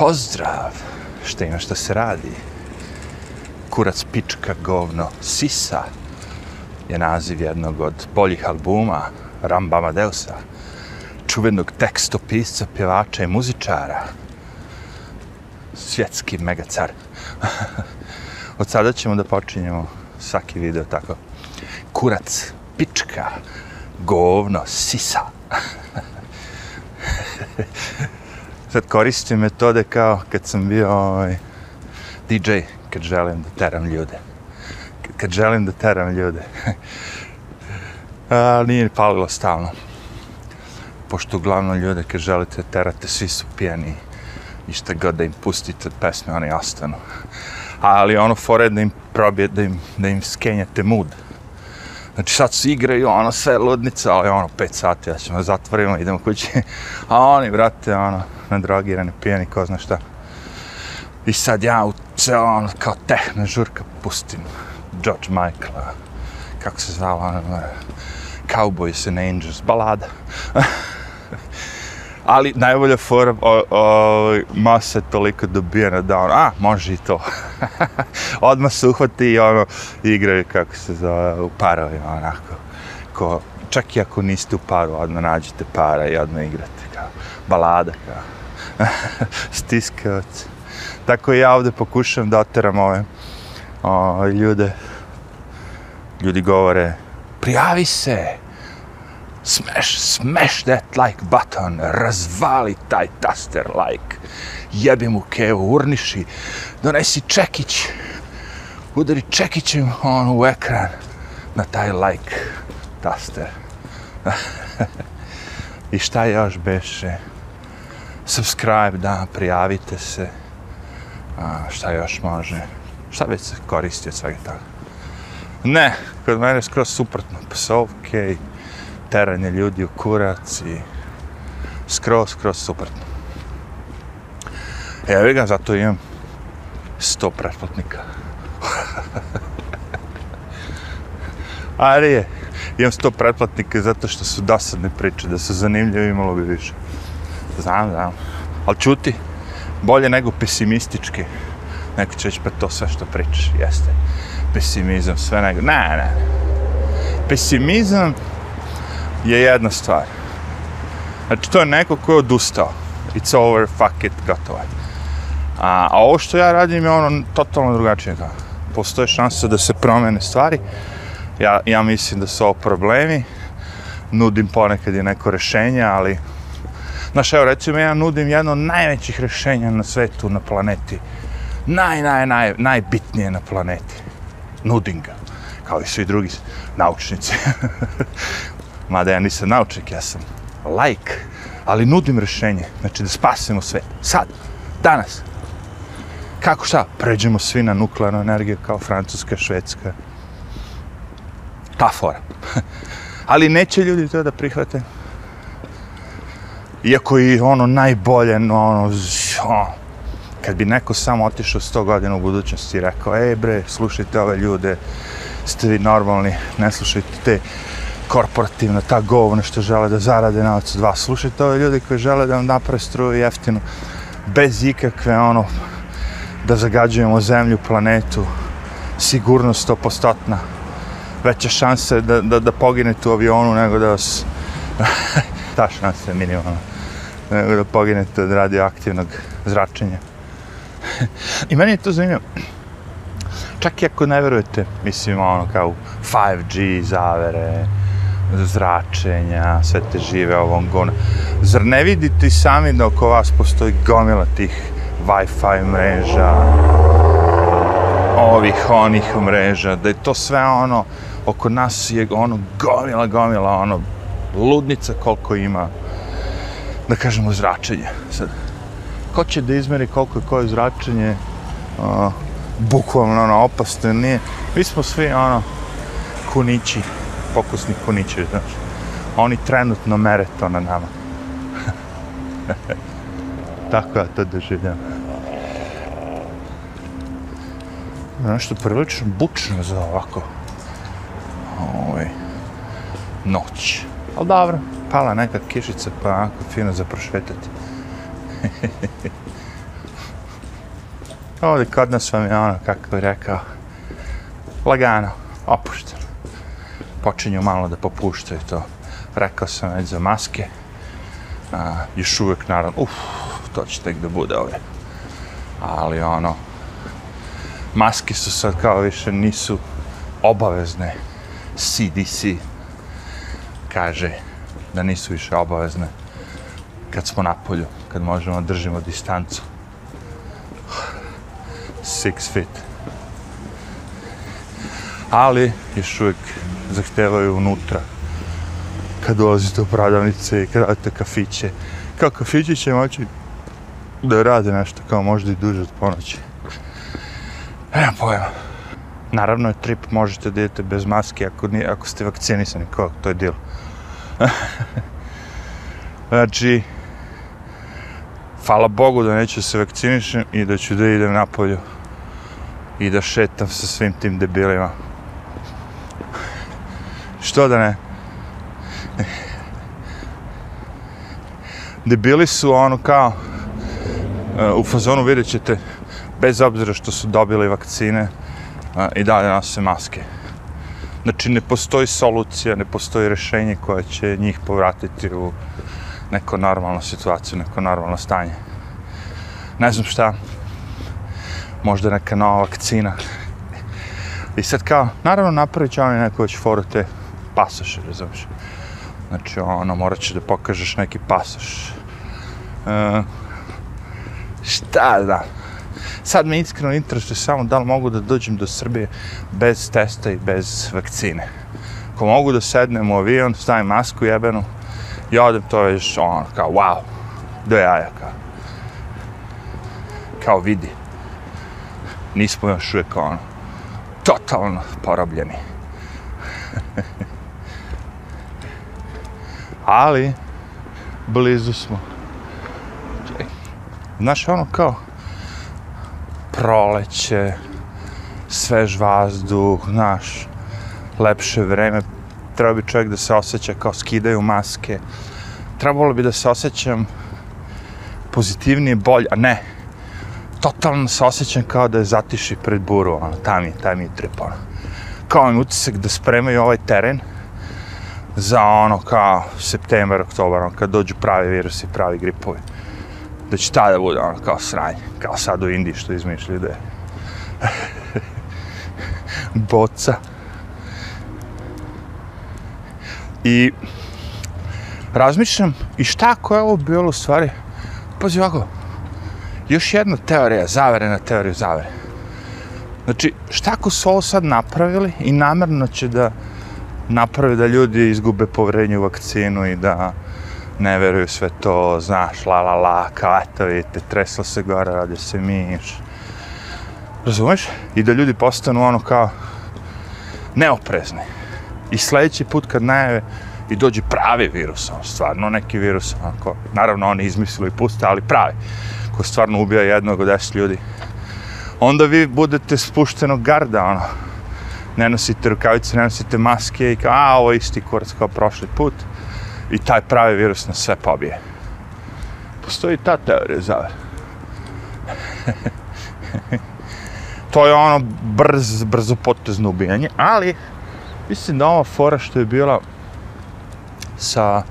Pozdrav! Šta ima šta se radi? Kurac pička govno sisa je naziv jednog od boljih albuma Ramba Amadeusa, čuvenog tekstopisca, pjevača i muzičara. Svjetski megacar. od sada ćemo da počinjemo svaki video tako. Kurac pička govno sisa. sad koristim metode kao kad sam bio ovaj, DJ, kad želim da teram ljude. Kad želim da teram ljude. A, nije palilo stalno. Pošto uglavnom ljude kad želite terate, svi su pijani i šta god da im pustite od pesme, oni ostanu. Ali ono fore da im probije, da im, da im skenjate mood. Znači sad se igraju, ono sve ludnica, ali ono, 5 sati, ja ćemo zatvorimo, idemo kući. A oni, brate, ono, nadrogirani, pijeni, ko zna šta. I sad ja u ceo, ono, kao tehna žurka pustim George Michael, kako se zvala, ono, Cowboys and Angels, balada. Ali najbolja fora, o, o, masa je toliko dobijena da ono, a, može i to. Odmah se uhvati i ono, igraju kako se zove, u parovima, onako. Ko, čak i ako niste u paru, odmah nađete para i odmah igrate, kao, balada, kao. Stiskavac. Tako ja ovde pokušam da oteram ove o, ljude. Ljudi govore, prijavi se, smash, smash that like button, razvali taj taster like, jebi mu kevu, urniši, donesi čekić, udari čekićem on u ekran na taj like taster. I šta još beše? Subscribe, da, prijavite se. A, šta još može? Šta već se koristi od svega toga? Ne, kod mene je skroz suprotno. Psovke i teranje ljudi u kurac i skroz, skroz suprotno. E, ja ga, zato imam 100 pretplatnika. Ali je, imam 100 pretplatnika zato što su dosadne priče, da su zanimljive imalo bi više. Znam, znam. Ali čuti, bolje nego pesimistički. Neko će reći, pa to sve što pričaš, jeste. Pesimizam, sve nego, ne, ne. Pesimizam je jedna stvar. Znači, to je neko ko je odustao. It's over, fuck it, gotovo je. A, a ovo što ja radim je ono totalno drugačije. Kao. Postoje šanse da se promene stvari. Ja, ja mislim da su ovo problemi. Nudim ponekad i neko rešenje, ali... Znaš, evo, recimo, ja nudim jedno od najvećih rešenja na svetu, na planeti. Naj, naj, naj, najbitnije na planeti. Nudim ga. Kao i svi drugi naučnici. Mada ja nisam naučnik, ja sam like. Ali nudim rješenje, Znači, da spasimo sve. Sad. Danas. Kako šta? Pređemo svi na nuklearnu energiju kao Francuska, Švedska. Ta fora. Ali neće ljudi to da prihvate. Iako i ono najbolje, ono, ono, kad bi neko samo otišao 100 godina u budućnosti i rekao, ej bre, slušajte ove ljude, ste vi normalni, ne slušajte te korporativna, ta govne što žele da zarade na od vas. Slušajte ove ljudi koji žele da vam naprave struju jeftinu, bez ikakve, ono, da zagađujemo zemlju, planetu, sigurnost stopostotna, veća šansa da, da, da poginete u avionu nego da vas, ta šansa je minimalna, nego da poginete od radioaktivnog zračenja. I meni je to zanimljivo. Čak i ako ne verujete, mislim, ono, kao 5G zavere, zračenja, sve te žive ovom gona. Zar ne vidite i sami da oko vas postoji gomila tih Wi-Fi mreža, ovih, onih mreža, da je to sve ono, oko nas je ono gomila, gomila, ono, ludnica koliko ima, da kažemo, zračenje. Sad, ko će da izmeri koliko je koje zračenje, uh, bukvalno, ono, opasno, nije, mi smo svi, ono, kunići, pokusni kunići, znaš, oni trenutno mere to na nama. Tako ja to doživljam. Nešto prilično bučno za ovako. Ovaj, noć. Ali dobro, pala neka kišica pa onako fino za prošvetati. Ovdje kod nas vam je ono, kako bi rekao, lagano, opušteno. Počinju malo da popuštaju to. Rekao sam već za maske. A, još uvijek, naravno, uf, to će tek da bude ovdje. Ali ono, maske su sad kao više nisu obavezne. CDC kaže da nisu više obavezne kad smo na polju, kad možemo držimo distancu. Six feet. Ali još uvijek zahtevaju unutra kad dolazite u prodavnice i kad radite kafiće. Kao kafići će moći da rade nešto kao možda i duže od ponoći. Nemam pojma. Naravno je trip, možete da idete bez maske ako, nije, ako ste vakcinisani, kao to je dil. znači, hvala Bogu da neću se vakcinišem i da ću da idem napolju i da šetam sa svim tim debilima. Što da ne? Debili su ono kao e, u fazonu vidjet ćete bez obzira što su dobili vakcine i dalje nose maske. Znači ne postoji solucija, ne postoji rešenje koje će njih povratiti u neko normalnu situaciju, neko normalno stanje. Ne znam šta, možda neka nova vakcina. I sad kao, naravno napravit će oni neko već foru te pasoš, razumiješ. Znači, ono, morat ćeš da pokažeš neki pasoš. E, šta da? Sad me iskreno interesuje samo da li mogu da dođem do Srbije bez testa i bez vakcine. Ako mogu da sednem u avion, stavim masku jebenu i odem, to je još ono, kao, wow, do jaja, kao. Kao vidi. Nismo još uvijek ono, totalno porobljeni. Ali, blizu smo. Znaš, ono kao, proleće, svež vazduh, znaš, lepše vreme, treba bi čovjek da se osjeća kao skidaju maske, trebalo bi da se osjećam pozitivnije, bolje, a ne, totalno se osjećam kao da je zatiši pred buru, ono, tam je, tam je trip, ono. Kao mi utisak da spremaju ovaj teren za ono kao september, oktobar, ono, kad dođu pravi virusi, pravi gripovi da će tada bude ono kao sranje, kao sad u Indiji što izmišljaju da je boca. I razmišljam, i šta ako je ovo bilo u stvari, pazi ovako, još jedna teorija, zaverena teorija zavere. Znači, šta ako su ovo sad napravili i namerno će da naprave da ljudi izgube povrednje u vakcinu i da ne veruju sve to, znaš, la la la, kao eto vidite, tresla se gore, radi se miš. Razumeš? I da ljudi postanu ono kao neoprezni. I sljedeći put kad najave i dođe pravi virus, ono, stvarno neki virus, onako, naravno oni izmislili i puste, ali pravi, ko stvarno ubija jednog od deset ljudi. Onda vi budete spuštenog garda, ono, ne nosite rukavice, ne nosite maske i kao, a, ovo isti kurac kao prošli put i taj pravi virus na sve pobije. Postoji ta teorija za to je ono brz, brzo potezno ubijanje, ali mislim da ova fora što je bila sa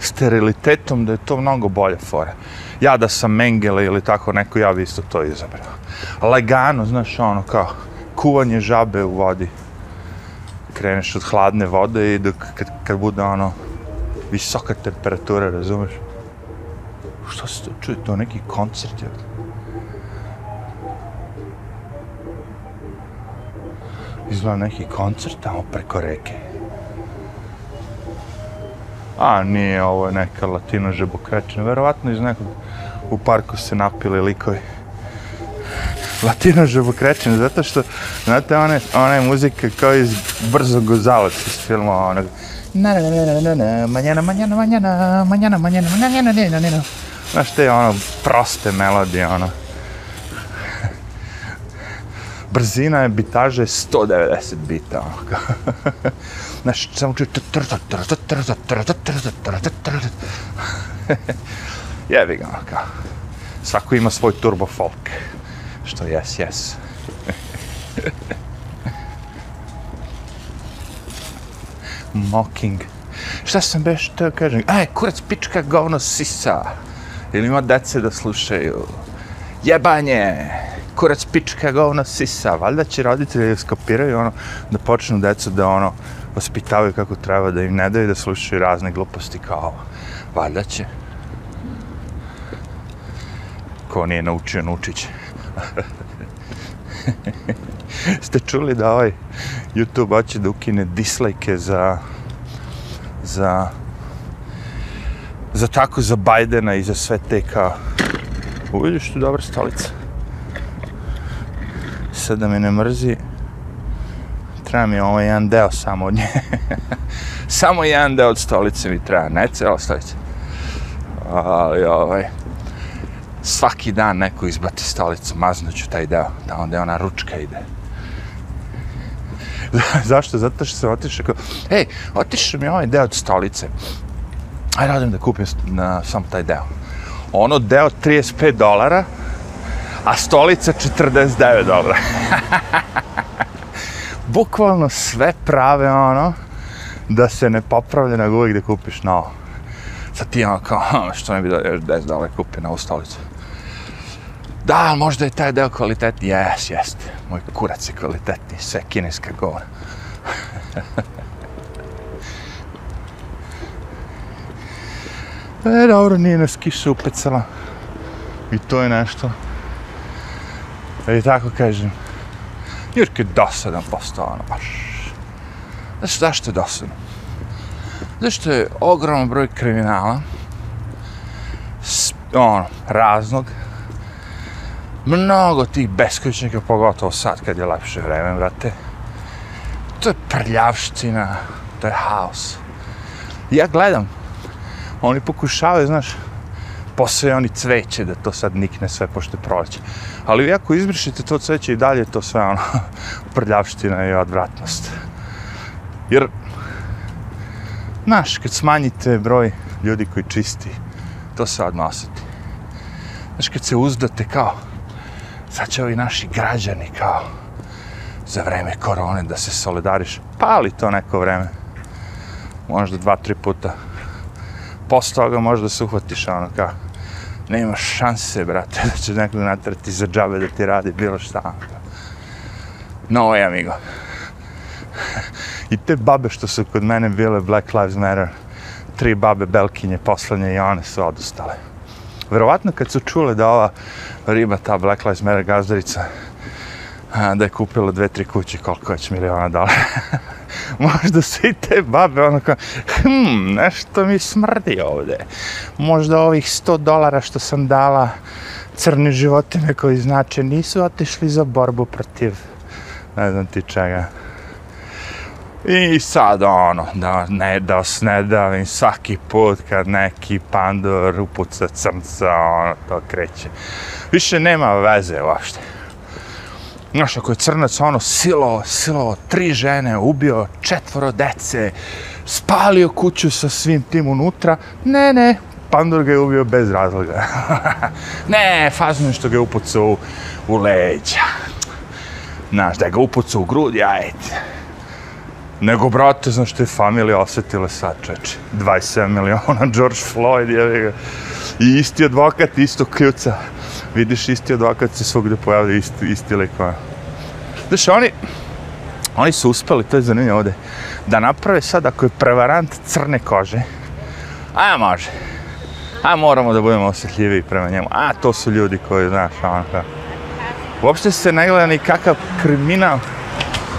sterilitetom, da je to mnogo bolja fora. Ja da sam Mengele ili tako neko, ja bi isto to izabrao. Lagano, znaš, ono kao kuvanje žabe u vodi. Kreneš od hladne vode i dok, kad, kad bude ono visoka temperatura, razumeš? Što se to čuje? To neki koncert je. Izgleda neki koncert tamo preko reke. A, nije, ovo je neka latino žebokrećina. Verovatno iz nekog u parku se napili likovi. Latino žebokrećina, zato što, znate, one, one muzike kao iz brzog gozalac iz filma, onog, na na na na na na mañana mañana mañana mañana mañana mañana manjana, manjana, Znaš te ono proste melodije ono Brzina je bitaže 190 bita ono Znaš samo čuje Jebi ga ono kao Svako ima svoj turbo folk Što jes, jes. Mocking. Šta sam beš to kažem? Aj, kurac pička govno sisa. Ili ima dece da slušaju. Jebanje! Kurac pička govno sisa. Valjda će roditelji skopiraju ono, da počnu decu da ono, vaspitavaju kako treba, da im ne daju da slušaju razne gluposti kao ovo. Valjda će. Ko nije naučio, naučit će. Ste čuli da ovaj YouTube hoće da ukine dislike za za za tako za Bajdena i za sve te kao uvidiš vidiš tu dobra stolica. Sad da me ne mrzi. Treba mi ovaj jedan deo samo od nje. Samo jedan deo od stolice mi treba ne cela stolica. Ali ovaj svaki dan neko izbaci stolicu maznuću taj deo da onda ona ručka ide Zašto? Zato što sam otišao kao, ej, otišao mi ovaj deo od stolice. Ajde, radim da kupim na sam taj deo. Ono deo 35 dolara, a stolica 49 dolara. Bukvalno sve prave ono, da se ne popravlja nego uvijek da kupiš novo. Sad ti ono kao, što ne bi da još 10 dolara kupi na ovu stolicu. Da, možda je taj deo kvalitetni. Jes, jes. Moj kurac je kvalitetni. Sve kineska govora. e, dobro, nije nas kiša upecala. I to je nešto. E, tako kažem. Jurk je dosadan postao, ono, baš. Znaš, zašto je dosadan? Zašto je ogroman broj kriminala, ono, raznog, mnogo tih beskućnika, pogotovo sad kad je lepše vreme, brate. To je prljavština, to je haos. Ja gledam, oni pokušavaju, znaš, posve oni cveće da to sad nikne sve pošto je proleće. Ali vi ako izbrišete to cveće i dalje, to sve ono, prljavština i odvratnost. Jer, znaš, kad smanjite broj ljudi koji čisti, to se odmah osjeti. Znaš, kad se uzdate kao, sad će ovi naši građani kao za vreme korone da se solidariš. Pali to neko vreme. Možda dva, tri puta. Posle toga možda se uhvatiš ono kao nema šanse, brate, da će nekog natrati za džabe da ti radi bilo šta. Ono, no, way, amigo. I te babe što su kod mene bile Black Lives Matter, tri babe Belkinje poslednje i one su odustale. Verovatno kad su čule da ova riba, ta Black Lives Matter gazdarica, da je kupila dve, tri kuće, koliko već miliona dolara. Možda su i te babe ono kao, hm, nešto mi smrdi ovde. Možda ovih 100 dolara što sam dala crne životine koji znače nisu otišli za borbu protiv ne znam ti čega. I sad ono, da ne da ne davim svaki put kad neki pandor upuca crnca, ono, to kreće. Više nema veze uopšte. Znaš, ako je crnac ono silo, silo, tri žene, ubio četvoro dece, spalio kuću sa svim tim unutra, ne, ne, pandor ga je ubio bez razloga. ne, fazno što ga je upucao u, u leđa. Znaš, da ga upucao u grudi, ajde. Nego, brate, znaš, te familije osjetile sad, čeče. 27 miliona, George Floyd, je ga. I isti advokat, isto kljuca. Vidiš, isti advokat se svogde pojavlja, isti, isti lik. Ono. Znaš, oni, oni su uspeli, to je zanimljivo ovde, da naprave sad, ako je prevarant crne kože, a može. A moramo da budemo osjetljiviji prema njemu. A to su ljudi koji, znaš, ono kao. Uopšte se ne gleda ni kakav kriminal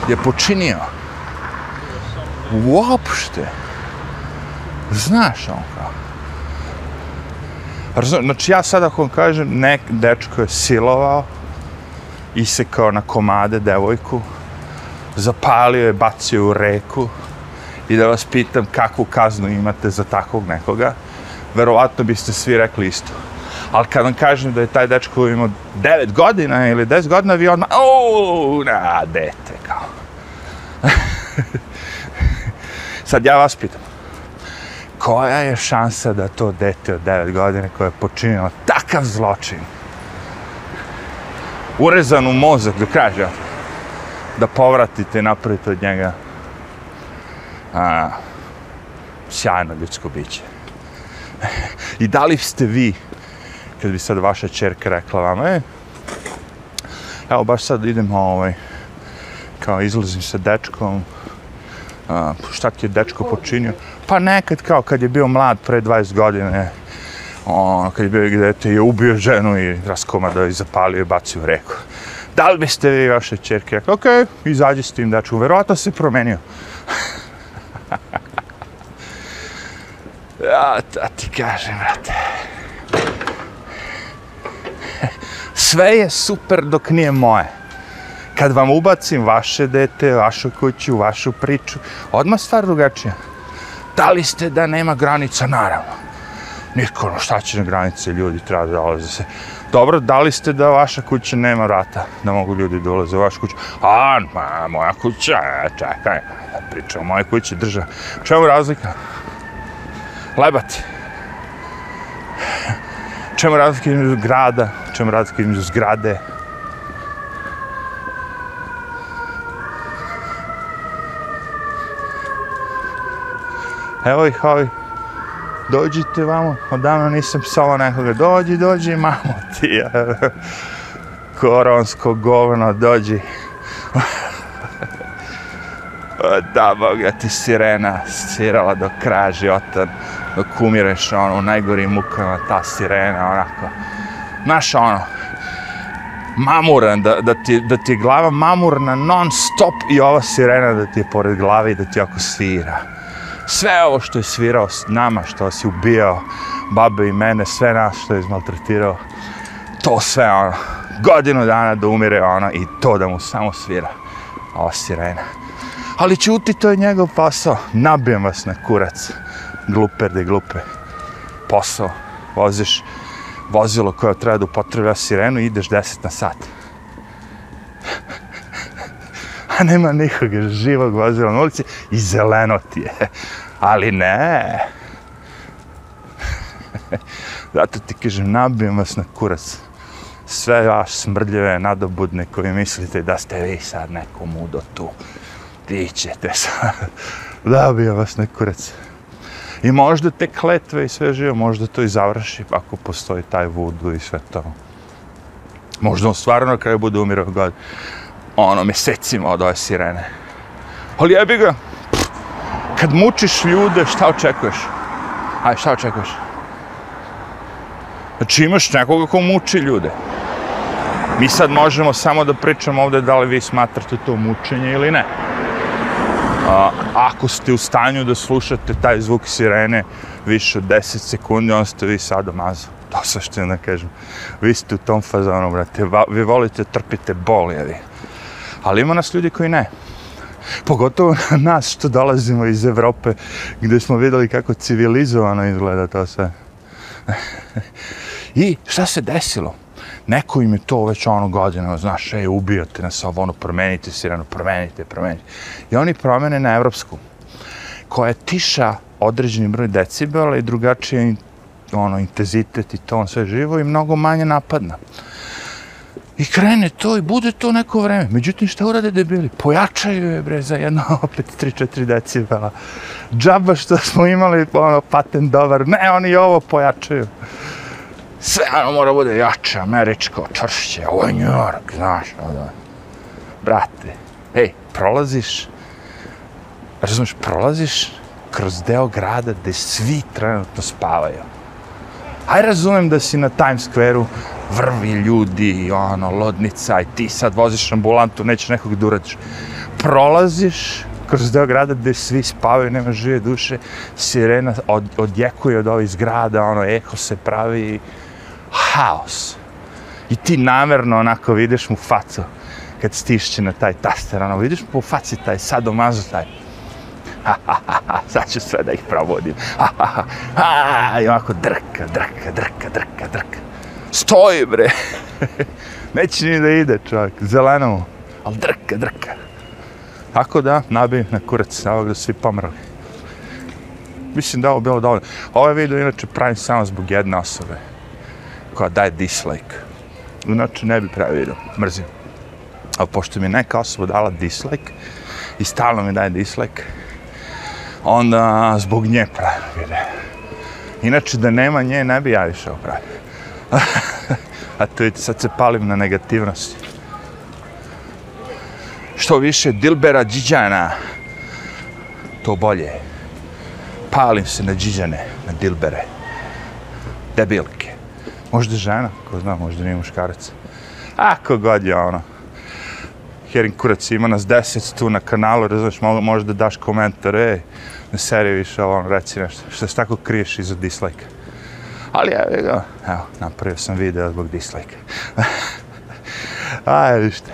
je počinio uopšte. Znaš on kao. Razum, znači ja sad ako vam kažem, nek dečko je silovao, isekao na komade devojku, zapalio je, bacio u reku i da vas pitam kakvu kaznu imate za takvog nekoga, verovatno biste svi rekli isto. Ali kad vam kažem da je taj dečko imao 9 godina ili 10 godina, vi odmah, ooo, na, dete, kao. Sad ja vas pitam, koja je šansa da to dete od 9 godine koje je počinilo takav zločin urezan u mozak do kraja, da povratite i napravite od njega a, sjajno ljudsko biće. I da li ste vi, kad bi sad vaša čerka rekla vama, e, evo baš sad idem ovaj, kao izlazim sa dečkom, a, šta ti je dečko počinio? Pa nekad kao kad je bio mlad pre 20 godine, ono, kad je bio gdje te je ubio ženu i raskomadao i zapalio i bacio u reku. Da li biste vi vaše čerke Ja, ok, izađi s tim dečkom, verovatno se promenio. ja, da ti kažem, brate. Sve je super dok nije moje. Kad vam ubacim vaše dete, vašu kuću, vašu priču, odmah stvar drugačija. Da li ste da nema granica? Naravno. Niko, no šta će na granice, ljudi treba da dolaze se. Dobro, da li ste da vaša kuća nema vrata, da mogu ljudi da ulaze u vašu kuću? A, ma, moja kuća, e, čekaj, da pričam o moje kući, drža. Čemu razlika? Lebati. Čemu razlika između grada, čemu razlika između zgrade? Evo ih ovi. Dođite vamo, odavno nisam psao nekoga, dođi, dođi, mamo ti, koronsko govno, dođi. da, Boga ti sirena sirala do kraja života, dok umireš ono, u najgorim mukama, ta sirena, onako. Znaš, ono, mamuran, da, da, ti, da ti je glava mamurna non stop i ova sirena da ti je pored glave i da ti ako svira sve ovo što je svirao s nama, što si ubijao, babe i mene, sve nas što je izmaltretirao, to sve ono, godinu dana da umire ono i to da mu samo svira, ova sirena. Ali čuti, to je njegov posao, nabijem vas na kurac, gluper de glupe, posao, voziš vozilo koje treba da upotrebja sirenu i ideš 10 na sat. a nema nikog živog vozila na ulici i zeleno ti je. Ali ne. Zato ti kažem, nabijem vas na kurac. Sve vaš smrdljive nadobudne koji mislite da ste vi sad neko mudo tu. Ti ćete sad. Nabijem vas na kurac. I možda te kletve i sve živo, možda to i završi ako postoji taj vudu i sve to. Možda on stvarno kraj bude umirao god ono, mesecima od ove sirene. Ali jebi ga, kad mučiš ljude, šta očekuješ? Aj, šta očekuješ? Znači imaš nekoga ko muči ljude. Mi sad možemo samo da pričamo ovde da li vi smatrate to mučenje ili ne. A, ako ste u stanju da slušate taj zvuk sirene više od 10 sekundi, onda ste vi sad mazu. To sa što da kažem. Vi ste u tom fazonu, brate. Vi volite, trpite bol, jevi ali ima nas ljudi koji ne. Pogotovo nas što dolazimo iz Evrope, gdje smo videli kako civilizovano izgleda to sve. I šta se desilo? Neko im je to već ono godinama, znaš, ej, ubijate nas ovo, ono, promenite sirenu, promenite, promenite. I oni promene na evropsku, koja je tiša određeni broj decibela i drugačiji ono, intenzitet i ton sve živo i mnogo manje napadna. I krene to i bude to neko vreme. Međutim, šta urade debili? Pojačaju je, bre, za jedno, opet 3-4 decibela. Džaba što smo imali, ono, patent dobar. Ne, oni ovo pojačaju. Sve, ono, mora bude jače, američko, čršće, Ovo je New York, znaš, ono. Brate, hej, prolaziš, razumiješ, prolaziš kroz deo grada gde svi trenutno spavaju. Aj razumem da si na Times Square-u, vrvi ljudi, ono, lodnica, i ti sad voziš ambulantu, nećeš nekog da uradiš. Prolaziš kroz deo grada gde svi spavaju, nema žive duše, sirena od, odjekuje od ovih zgrada, ono, eho se pravi, haos. I ti namerno onako vidiš mu facu kad stišće na taj taster, ono, vidiš mu po faci taj sadomazo taj. Ha, ha, ha, ha, sad ću sve da ih provodim. Ha, ha, ha, ha, i ovako drka, drka, drka, drka, drka. Stoji, bre. Neće ni da ide, čovjek. Zeleno mu. Ali drka, drka. Tako da, nabij na kurac, evo da svi pomrali. Mislim da ovo bilo dovoljno. Ovaj video inače pravim samo zbog jedne osobe koja daje dislike. Inače ne bi pravi video, mrzim. A pošto mi je neka osoba dala dislike i stalno mi daje dislike, onda zbog nje pravi video. Inače da nema nje ne bi ja išao pravi. A to je sad se palim na negativnosti. Što više Dilbera Điđana, to bolje. Palim se na Điđane, na Dilbere. Debilke. Možda žena, ko zna, možda nije muškarac. Ako god je ono. Herin kurac ima nas deset tu na kanalu, razumiješ, možda daš komentar, ej, ne seri više ovo, ono, reci nešto, što se tako kriješ iza dislike. Ali evo ga, evo, napravio sam video zbog dislike. Aj, vište.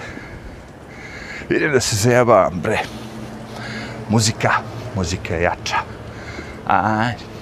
Vidim da se zajebavam, bre. Muzika, muzika je jača. Ajde.